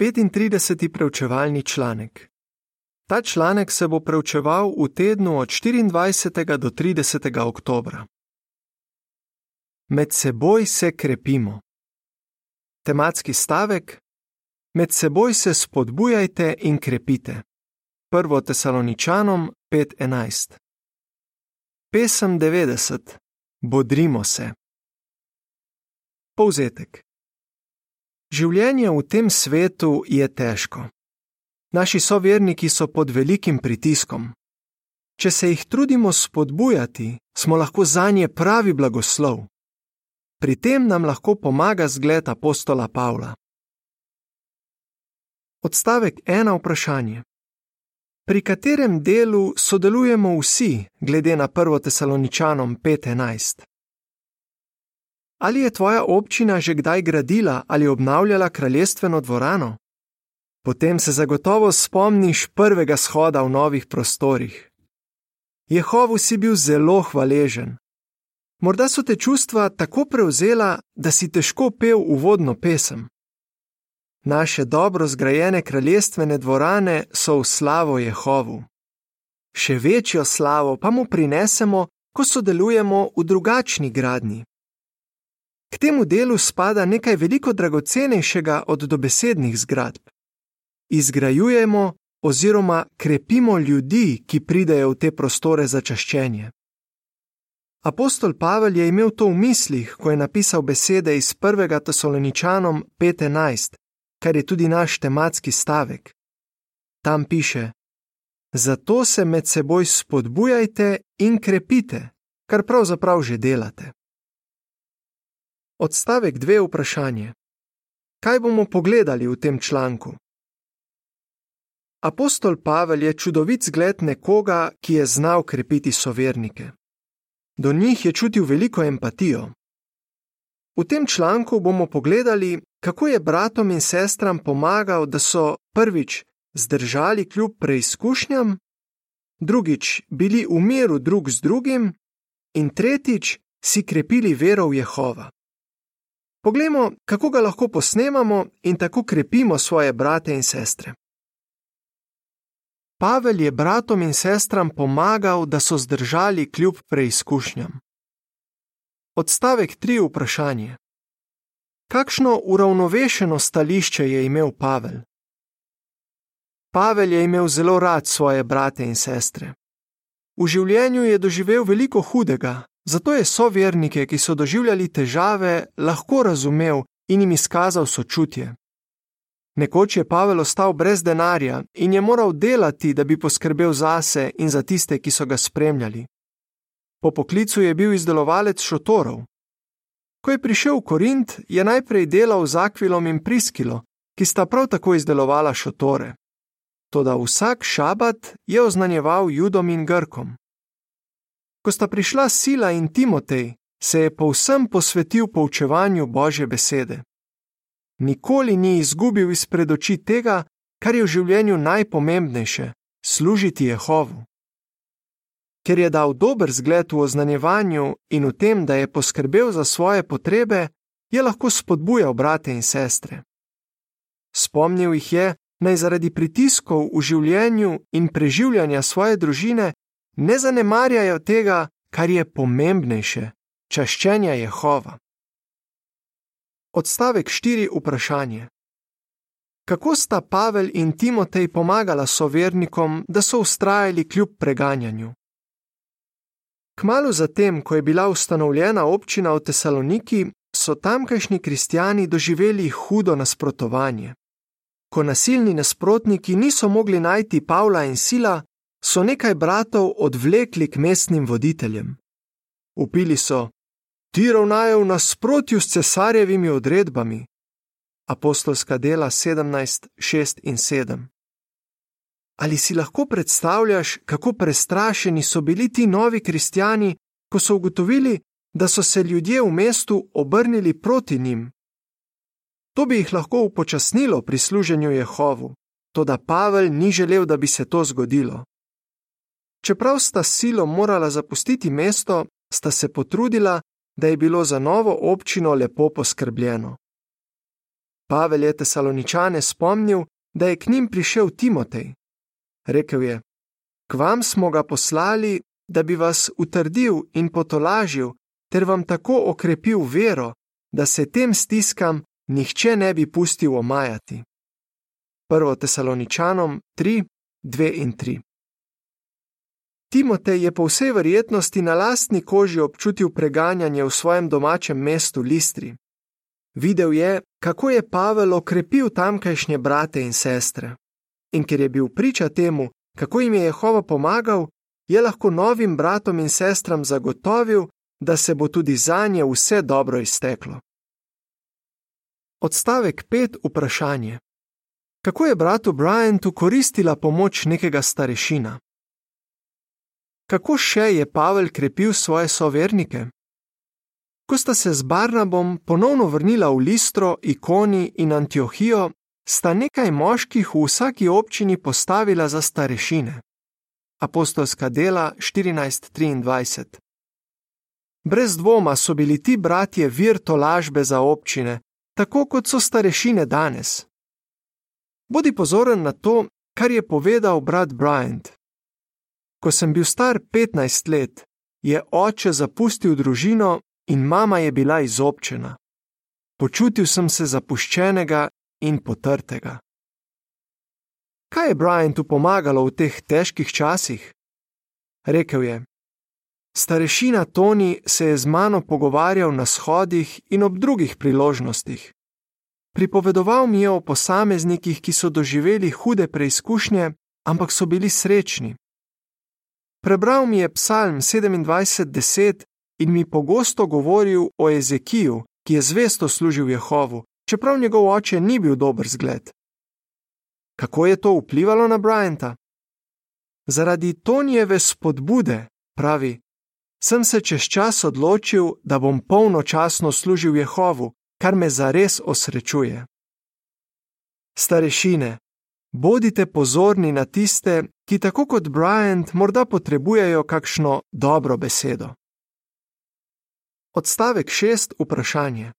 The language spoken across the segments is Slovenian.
35. preučevalni članek. Ta članek se bo preučeval v tednu od 24. do 30. oktobra. Med seboj se krepimo. Tematski stavek: Med seboj se spodbujajte in krepite. 1. Tesaloničanom 5:11. Pesem 90. Bodrimo se. Povzetek. Življenje v tem svetu je težko. Naši soverniki so pod velikim pritiskom. Če se jih trudimo spodbujati, smo lahko za nje pravi blagoslov. Pri tem nam lahko pomaga zgled apostola Pavla. Odstavek ena vprašanje. Pri katerem delu sodelujemo vsi, glede na 1. Tesaloničanom 5:11? Ali je tvoja občina že kdaj gradila ali obnavljala kraljestveno dvorano? Potem se zagotovo spomniš prvega shoda v novih prostorih. Jehovu si bil zelo hvaležen. Morda so te čustva tako prevzela, da si težko pel uvodno pesem. Naše dobro zgrajene kraljestvene dvorane so v slavo Jehovu. Še večjo slavo pa mu prinesemo, ko sodelujemo v drugačni gradni. K temu delu spada nekaj veliko dragocenejšega od dobesednih zgradb. Izgrajujemo oziroma krepimo ljudi, ki pridejo v te prostore za čaščenje. Apostol Pavel je imel to v mislih, ko je napisal besede iz 1. Tesaloničanom 5:11, kar je tudi naš tematski stavek. Tam piše: Zato se med seboj spodbujajte in krepite, kar pravzaprav že delate. Odstavek dve vprašanje. Kaj bomo pogledali v tem članku? Apostol Pavel je čudovit zgled nekoga, ki je znal krepiti sovernike. Do njih je čutil veliko empatijo. V tem članku bomo pogledali, kako je bratom in sestram pomagal, da so prvič zdržali kljub preizkušnjam, drugič bili v miru drug z drugim in tretjič si krepili vero v Jehova. Poglejmo, kako ga lahko posnemamo in tako krepimo svoje brate in sestre. Pavel je bratom in sestram pomagal, da so zdržali kljub preizkušnjam. Odstavek 3. Vprašanje. Kakšno uravnovešeno stališče je imel Pavel? Pavel je imel zelo rad svoje brate in sestre. V življenju je doživel veliko hudega, zato je sovernike, ki so doživljali težave, lahko razumel in jim izkazal sočutje. Nekoč je Pavel ostal brez denarja in je moral delati, da bi poskrbel zase in za tiste, ki so ga spremljali. Po poklicu je bil izdelovalec šotorov. Ko je prišel v Korint, je najprej delal z Akvilom in Priskilo, ki sta prav tako izdelovala šotore. Toda vsak šabat je oznanjeval Judom in Grkom. Ko sta prišla Sila in Timotej, se je povsem posvetil poučevanju Božje besede. Nikoli ni izgubil izpred oči tega, kar je v življenju najpomembnejše - služiti Jehovu. Ker je dal dober zgled v oznanjevanju in v tem, da je poskrbel za svoje potrebe, je lahko spodbujal brate in sestre. Spomnil jih je, naj zaradi pritiskov v življenju in preživljanja svoje družine ne zanemarjajo tega, kar je pomembnejše - čaščenja Jehova. Odstavek 4. Vprašanje. Kako sta Pavel in Timotej pomagala sovernikom, da so ustrajali kljub preganjanju? Kmalo zatem, ko je bila ustanovljena občina v Tesaloniki, so tamkajšnji kristijani doživeli hudo nasprotovanje. Ko nasilni nasprotniki niso mogli najti Pavla in Sila, so nekaj bratov odvlekli k mestnim voditeljem. Upili so: Ti ravnajo v nasprotju s cesarjevimi odredbami. Apostolska dela 17, 6 in 7. Ali si lahko predstavljaš, kako prestrašeni so bili ti novi kristijani, ko so ugotovili, da so se ljudje v mestu obrnili proti njim? To bi jih lahko upočasnilo pri služenju Jehovu, toda Pavel ni želel, da bi se to zgodilo. Čeprav sta silo morala zapustiti mesto, sta se potrudila, da je bilo za novo občino lepo poskrbljeno. Pavel je tesaloničane spomnil, da je k njim prišel Timotej. Rekel je: K vam smo ga poslali, da bi vas utrdil in potolažil, ter vam tako okrepil vero, da se tem stiskam nihče ne bi pustil omajati. 1. Tesaloničanom 3, 2 in 3. Timotej je po vsej verjetnosti na lastni koži občutil preganjanje v svojem domačem mestu Listri. Videl je, kako je Pavel okrepil tamkajšnje brate in sestre. In ker je bil priča temu, kako jim je Jehova pomagal, je lahko novim bratom in sestram zagotovil, da se bo tudi za nje vse dobro izteklo. Odstavek 5. Vprašanje: Kako je bratu Bryantu koristila pomoč nekega starešina? Kako še je Pavel krepil svoje sovernike? Ko sta se z Barnabom ponovno vrnila v Listro, Ikoni in Antiohijo, sta nekaj moških v vsaki občini postavila za starešine. Apostolska dela 14:23. Brez dvoma so bili ti bratje vir tolažbe za občine, tako kot so starešine danes. Bodi pozoren na to, kar je povedal brat Bryant. Ko sem bil star 15 let, je oče zapustil družino in mama je bila izobčena. Počutil sem se zapuščenega in potrtega. Kaj je Bryantu pomagalo v teh težkih časih? Rekel je: Starešina Toni se je z mano pogovarjal na shodih in ob drugih priložnostih. Pripovedoval mi je o posameznikih, ki so doživeli hude preizkušnje, ampak so bili srečni. Prebral mi je Psalm 27:10 in mi pogosto govoril o Ezekiju, ki je zvesto služil Jehovu, čeprav njegov oče ni bil dober zgled. Kako je to vplivalo na Bryanta? Zaradi Tonijeve spodbude, pravi, sem se čez čas odločil, da bom polnočasno služil Jehovu, kar me zares osrečuje. Starešine, bodite pozorni na tiste, ki tako kot Bryant morda potrebujejo kakšno dobro besedo. Odstavek 6. Vprašanje.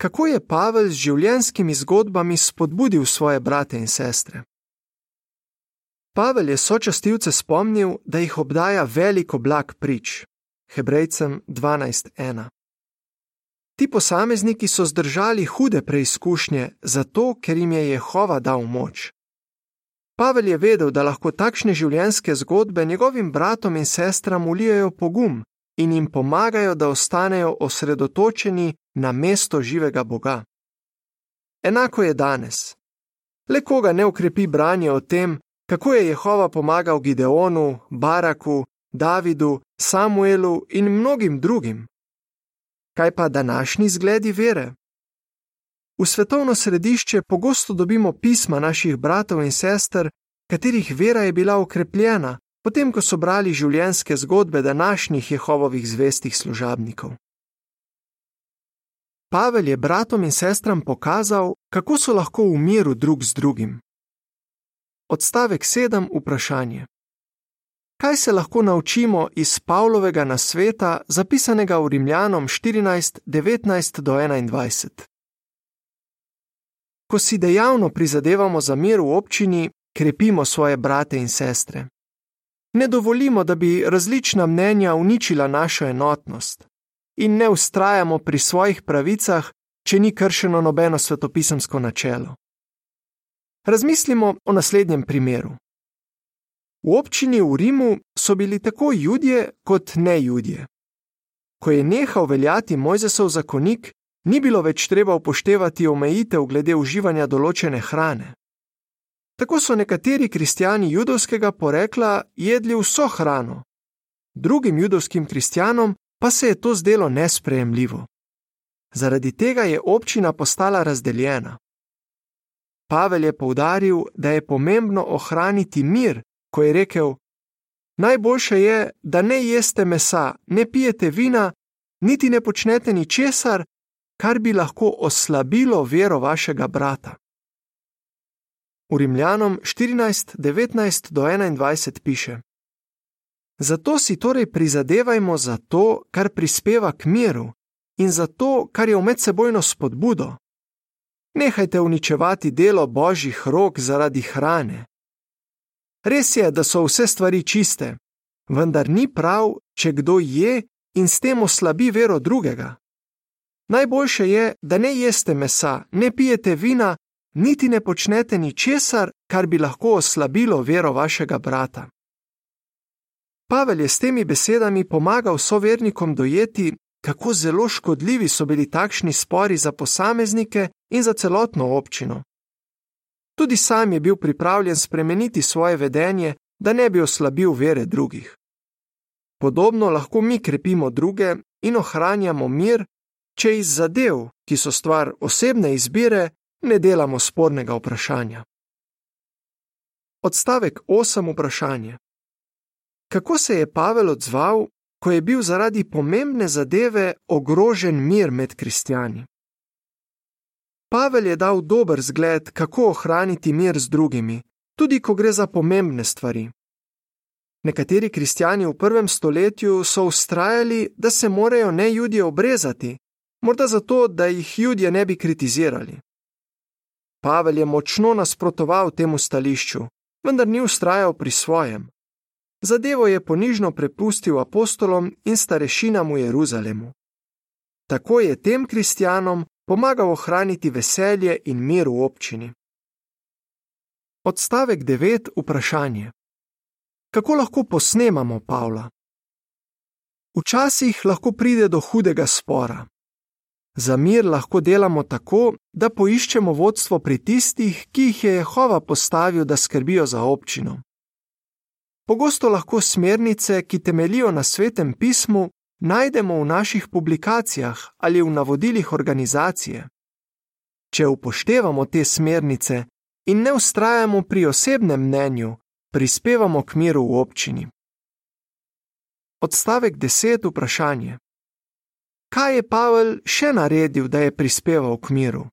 Kako je Pavel z življenjskimi zgodbami spodbudil svoje brate in sestre? Pavel je sočastivce spomnil, da jih obdaja veliko blag prič. Hebrejcem 12.1. Ti posamezniki so zdržali hude preizkušnje, zato ker jim je Jehova dal moč. Pavel je vedel, da lahko takšne življenjske zgodbe njegovim bratom in sestram ulijajo pogum in jim pomagajo, da ostanejo osredotočeni na mesto živega Boga. Enako je danes. Le koga ne ukrepi branje o tem, kako je Jehova pomagal Gideonu, Baraku, Davidu, Samuelu in mnogim drugim. Kaj pa današnji zgledi vere? V svetovno središče pogosto dobimo pisma naših bratov in sester, katerih vera je bila ukrepljena, potem ko so brali življenjske zgodbe današnjih Jehovovih zvestih služabnikov. Pavel je bratom in sestram pokazal, kako so lahko v miru drug z drugim. Odstavek 7. Vprašanje. Kaj se lahko naučimo iz Pavlovega nasveta, zapisanega v Rimljanom 14, 19 do 21? Ko si dejavno prizadevamo za mir v občini, krepimo svoje brate in sestre. Ne dovolimo, da bi različna mnenja uničila našo enotnost, in ne ustrajamo pri svojih pravicah, če ni kršeno nobeno svetopisemsko načelo. Razmislimo o naslednjem primeru. V občini v Rimu so bili tako ljudje kot ne ljudje. Ko je nehal veljati Mojzesov zakonik, ni bilo več treba upoštevati omejitev glede uživanja določene hrane. Tako so nekateri kristijani judovskega porekla jedli vso hrano, drugim judovskim kristjanom pa se je to zdelo nesprejemljivo. Zaradi tega je občina postala razdeljena. Pavel je poudaril, da je pomembno ohraniti mir, ko je rekel: Najboljše je, da ne jeste mesa, ne pijete vina, niti ne počnete ničesar, kar bi lahko oslabilo vero vašega brata. V Rimljanom 14, 19 do 21 piše: Zato si torej prizadevajmo za to, kar prispeva k miru, in za to, kar je v medsebojno spodbudo. Nehajte uničevati delo božjih rok zaradi hrane. Res je, da so vse stvari čiste, vendar ni prav, če kdo je in s tem oslabi vero drugega. Najboljše je, da ne jeste mesa, ne pijete vina, niti ne počnete ničesar, kar bi lahko oslabilo vero vašega brata. Pavel je s temi besedami pomagal sovernikom dojeti, kako zelo škodljivi so bili takšni spori za posameznike in za celotno občino. Tudi sam je bil pripravljen spremeniti svoje vedenje, da ne bi oslabil vere drugih. Podobno lahko mi krepimo druge in ohranjamo mir, če iz zadev, ki so stvar osebne izbire, ne delamo spornega vprašanja. Odstavek 8. Vprašanje. Kako se je Pavel odzval, ko je bil zaradi pomembne zadeve ogrožen mir med kristijani? Pavel je dal dober zgled, kako ohraniti mir z drugimi, tudi ko gre za pomembne stvari. Nekateri kristijani v prvem stoletju so ustrajali, da se morajo ne ljudje obrezati, morda zato, da jih ljudje ne bi kritizirali. Pavel je močno nasprotoval temu stališču, vendar ni ustrajal pri svojem. Zadevo je ponižno prepustil apostolom in starešinam v Jeruzalemu. Tako je tem kristijanom pomagal ohraniti veselje in mir v občini. Odstavek 9. Vprašanje: Kako lahko posnemamo Pavla? Včasih lahko pride do hudega spora. Za mir lahko delamo tako, da poiščemo vodstvo pri tistih, ki jih je Jehova postavil, da skrbijo za občino. Pogosto lahko smernice, ki temelijo na svetem pismu, najdemo v naših publikacijah ali v navodilih organizacije. Če upoštevamo te smernice in ne ustrajamo pri osebnem mnenju, prispevamo k miru v občini. Odstavek 10. Vprašanje kaj je Pavel še naredil, da je prispeval k miru?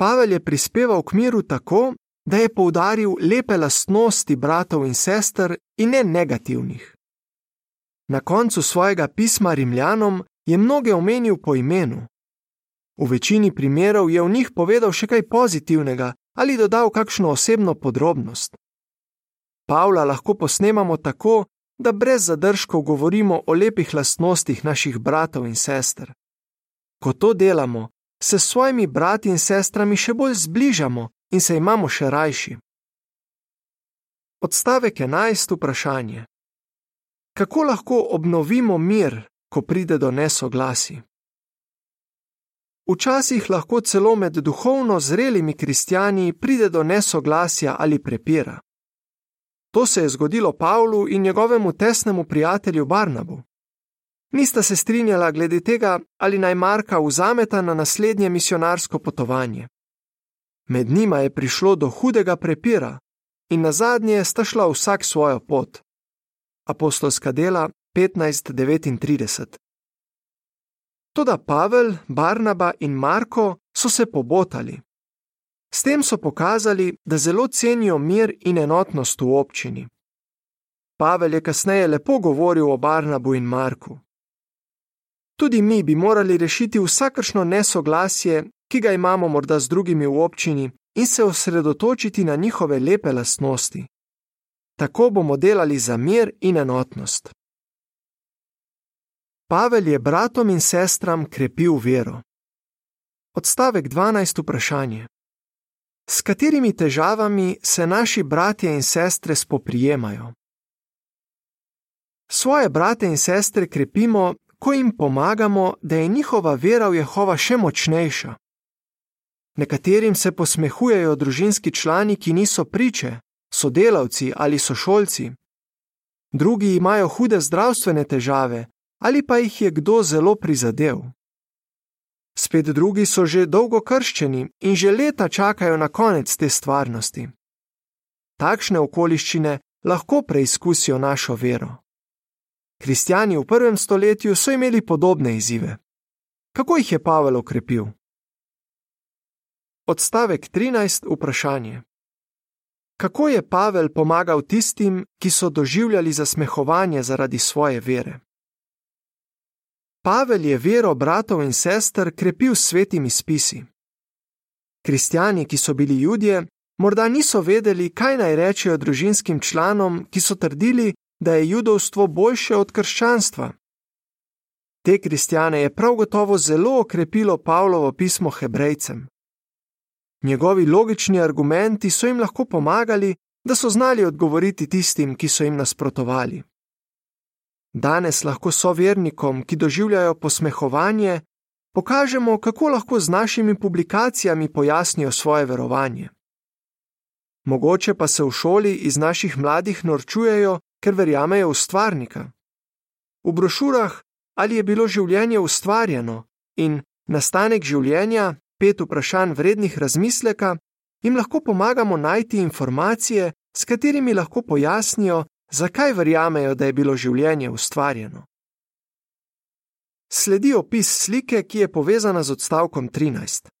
Pavel je prispeval k miru tako, da je poudaril lepe lastnosti bratov in sester in ne negativnih. Na koncu svojega pisma Rimljanom je mnoge omenil po imenu. V večini primerov je v njih povedal še kaj pozitivnega ali dodal kakšno osebno podrobnost. Pavla lahko posnemamo tako, da brez zadržkov govorimo o lepih lastnostih naših bratov in sester. Ko to delamo, se s svojimi brati in sestrami še bolj zbližamo in se imamo še rajši. Odstavek 11. Vprašanje: Kako lahko obnovimo mir, ko pride do nesoglasi? Včasih lahko celo med duhovno zrelimi kristijani pride do nesoglasja ali prepira. To se je zgodilo Pavlu in njegovemu tesnemu prijatelju Barnabu. Nista se strinjala glede tega, ali naj Marka vzameta na naslednje misionarsko potovanje. Med njima je prišlo do hudega prepira in na zadnje sta šla vsak svojo pot. Apostolska dela 15:39. Toda Pavel, Barnaba in Marko so se pobotali. S tem so pokazali, da zelo cenijo mir in enotnost v občini. Pavel je kasneje lepo govoril o Barnabu in Marku. Tudi mi bi morali rešiti vsakršno nesoglasje, ki ga imamo morda z drugimi v občini, in se osredotočiti na njihove lepe lastnosti. Tako bomo delali za mir in enotnost. Pavel je bratom in sestram krepil vero. Odstavek 12. vprašanje. S katerimi težavami se naši bratje in sestre spoprijemajo? Svoje brate in sestre krepimo, ko jim pomagamo, da je njihova vera v Jehova še močnejša. Nekaterim se posmehujejo družinski člani, ki niso priče, sodelavci ali sošolci. Drugi imajo hude zdravstvene težave ali pa jih je kdo zelo prizadel. Spet drugi so že dolgo krščeni in že leta čakajo na konec te stvarnosti. Takšne okoliščine lahko preizkusijo našo vero. Kristijani v prvem stoletju so imeli podobne izzive. Kako jih je Pavel okrepil? Odstavek 13. Vprašanje. Kako je Pavel pomagal tistim, ki so doživljali zasmehovanje zaradi svoje vere? Pavel je vero bratov in sester krepil s svetimi spisi. Kristijani, ki so bili ljudje, morda niso vedeli, kaj naj rečejo družinskim članom, ki so trdili, da je judovstvo boljše od krščanstva. Te kristjane je prav gotovo zelo okrepilo Pavlovo pismo Hebrejcem. Njegovi logični argumenti so jim lahko pomagali, da so znali odgovoriti tistim, ki so jim nasprotovali. Danes lahko sovernikom, ki doživljajo posmehovanje, pokažemo, kako lahko z našimi publikacijami pojasnijo svoje verovanje. Mogoče pa se v šoli iz naših mladih norčujejo, ker verjamejo v stvarnika. V brošurah, ali je bilo življenje ustvarjeno in nastanek življenja, pet vprašanj vrednih razmisleka, jim lahko pomagamo najti informacije, s katerimi lahko pojasnijo, zakaj verjamejo, da je bilo življenje ustvarjeno. Sledi opis slike, ki je povezana z odstavkom 13.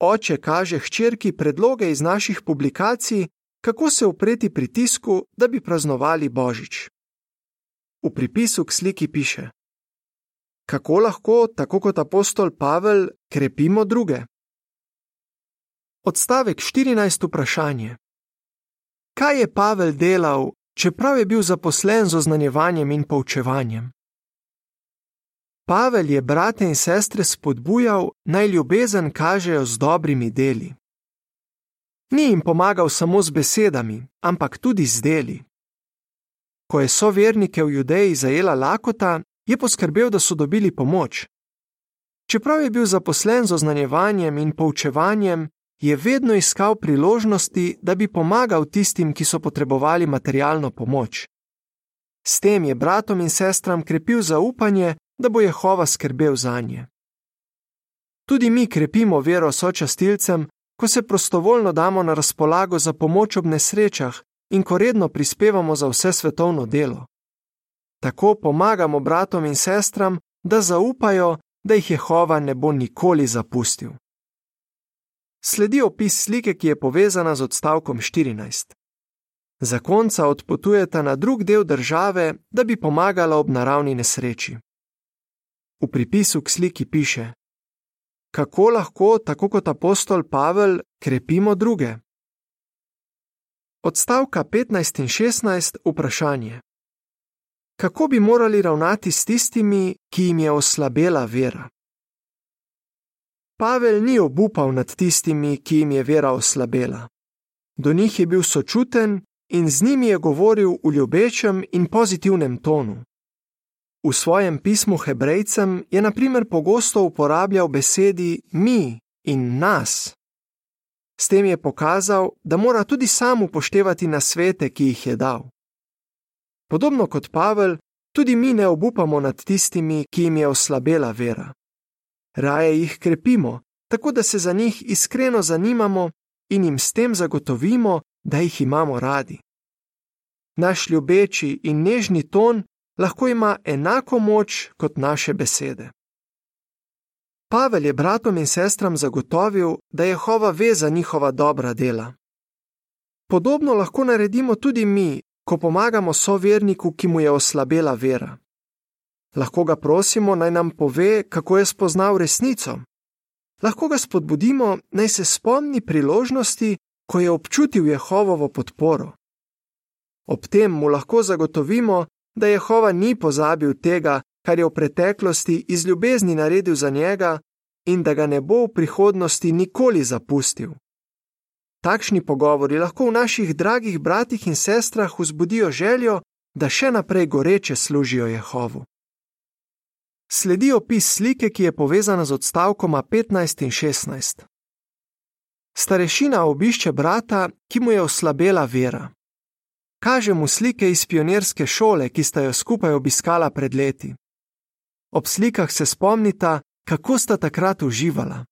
Oče kaže hčerki predloge iz naših publikacij, kako se upreti pritisku, da bi praznovali Božič. V pripisu k sliki piše: Kako lahko, tako kot apostol Pavel, krepimo druge? Odstavek 14. vprašanje. Kaj je Pavel delal, čeprav je bil zaposlen z oznanjevanjem in poučevanjem? Pavel je brate in sestre spodbujal, naj ljubezen kažejo z dobrimi deli. Ni jim pomagal samo z besedami, ampak tudi z deli. Ko je sovernike v Judeji zajela lakota, je poskrbel, da so dobili pomoč. Čeprav je bil zaposlen z oznanjevanjem in poučevanjem, je vedno iskal priložnosti, da bi pomagal tistim, ki so potrebovali materialno pomoč. S tem je bratom in sestram krepil zaupanje, da bo Jehova skrbel za nje. Tudi mi krepimo vero sočastilcem, ko se prostovoljno damo na razpolago za pomoč ob nesrečah in ko redno prispevamo za vse svetovno delo. Tako pomagamo bratom in sestram, da zaupajo, da jih Jehova ne bo nikoli zapustil. Sledi opis slike, ki je povezana z odstavkom 14. Zakonca odpotujeta na drug del države, da bi pomagala ob naravni nesreči. V pripisu k sliki piše: Kako lahko, tako kot apostol Pavel, krepimo druge? Odstavka 15 in 16 vprašanje kako bi morali ravnati s tistimi, ki jim je oslabela vera. Pavel ni obupal nad tistimi, ki jim je vera oslabela. Do njih je bil sočuten in z njimi je govoril v ljubečem in pozitivnem tonu. V svojem pismu Hebrejcem je naprimer pogosto uporabljal besedi mi in nas. S tem je pokazal, da mora tudi sam upoštevati nasvete, ki jih je dal. Podobno kot Pavel, tudi mi ne obupamo nad tistimi, ki jim je oslabela vera. Raje jih krepimo, tako da se za njih iskreno zanimamo in jim s tem zagotovimo, da jih imamo radi. Naš ljubeči in nežni ton lahko ima enako moč kot naše besede. Pavel je bratom in sestram zagotovil, da je Jehova ve za njihova dobra dela. Podobno lahko naredimo tudi mi, ko pomagamo soverniku, ki mu je oslabela vera. Lahko ga prosimo, naj nam pove, kako je spoznal resnico. Lahko ga spodbudimo, naj se spomni priložnosti, ko je občutil Jehovovo podporo. Ob tem mu lahko zagotovimo, da Jehova ni pozabil tega, kar je v preteklosti iz ljubezni naredil za njega, in da ga ne bo v prihodnosti nikoli zapustil. Takšni pogovori lahko v naših dragih bratih in sestrah vzbudijo željo, da še naprej goreče služijo Jehovu. Sledi opis slike, ki je povezana z odstavkoma 15 in 16. Starešina obišče brata, ki mu je oslabela vera. Kaže mu slike iz pionirske šole, ki sta jo skupaj obiskala pred leti. Ob slikah se spomnita, kako sta takrat uživala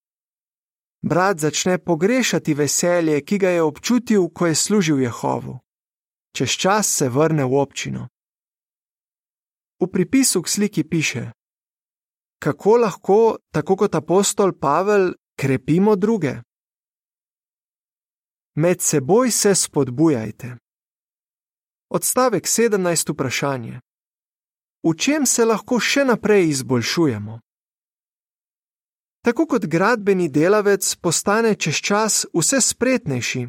brat začne pogrešati veselje, ki ga je občutil, ko je služil Jehovu. Čez čas se vrne v občino. V pripisu k sliki piše: Kako lahko, tako kot apostol Pavel, krepimo druge? Med seboj se spodbujajte. Odstavek 17. vprašanje: V čem se lahko še naprej izboljšujemo? Tako kot gradbeni delavec postane čez čas vse spretnejši,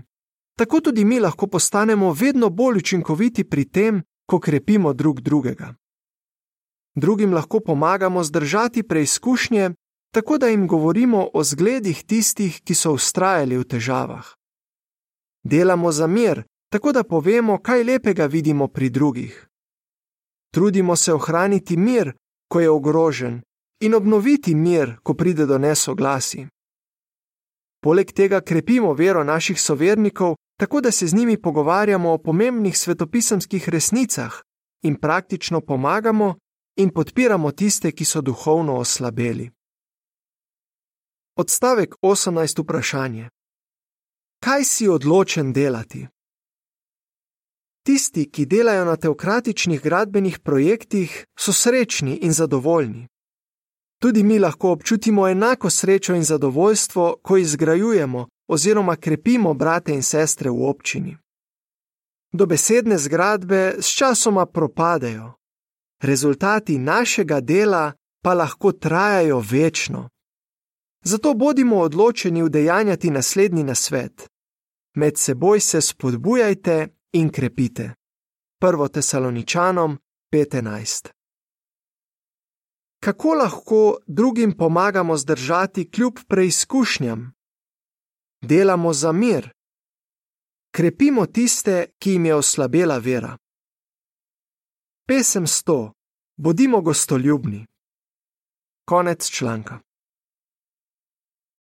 tako tudi mi lahko postanemo vedno bolj učinkoviti pri tem, ko krepimo drug drugega. Drugim lahko pomagamo zdržati preizkušnje, tako da jim govorimo o zgledih tistih, ki so ustrajali v težavah. Delamo za mir, tako da povemo, kaj lepega vidimo pri drugih. Trudimo se ohraniti mir, ko je ogrožen, in obnoviti mir, ko pride do nesoglasi. Poleg tega krepimo vero naših sovernikov, tako da se z njimi pogovarjamo o pomembnih svetopisemskih resnicah in praktično pomagamo in podpiramo tiste, ki so duhovno oslabeli. Odstavek 18. vprašanje: Kaj si odločen delati? Tisti, ki delajo na teokratičnih gradbenih projektih, so srečni in zadovoljni. Tudi mi lahko občutimo enako srečo in zadovoljstvo, ko izgrajujemo oziroma krepimo brate in sestre v občini. Dobesedne zgradbe s časoma propadejo, rezultati našega dela pa lahko trajajo večno. Zato bodimo odločeni udejanjati naslednji nasvet: Med seboj se spodbujajte in krepite. 1. Tesaloničanom 5:11 Kako lahko drugim pomagamo zdržati kljub preizkušnjam? Delamo za mir. Krepimo tiste, ki jim je oslabela vera. Pesem 100: Bodimo gostoljubni. Konec članka.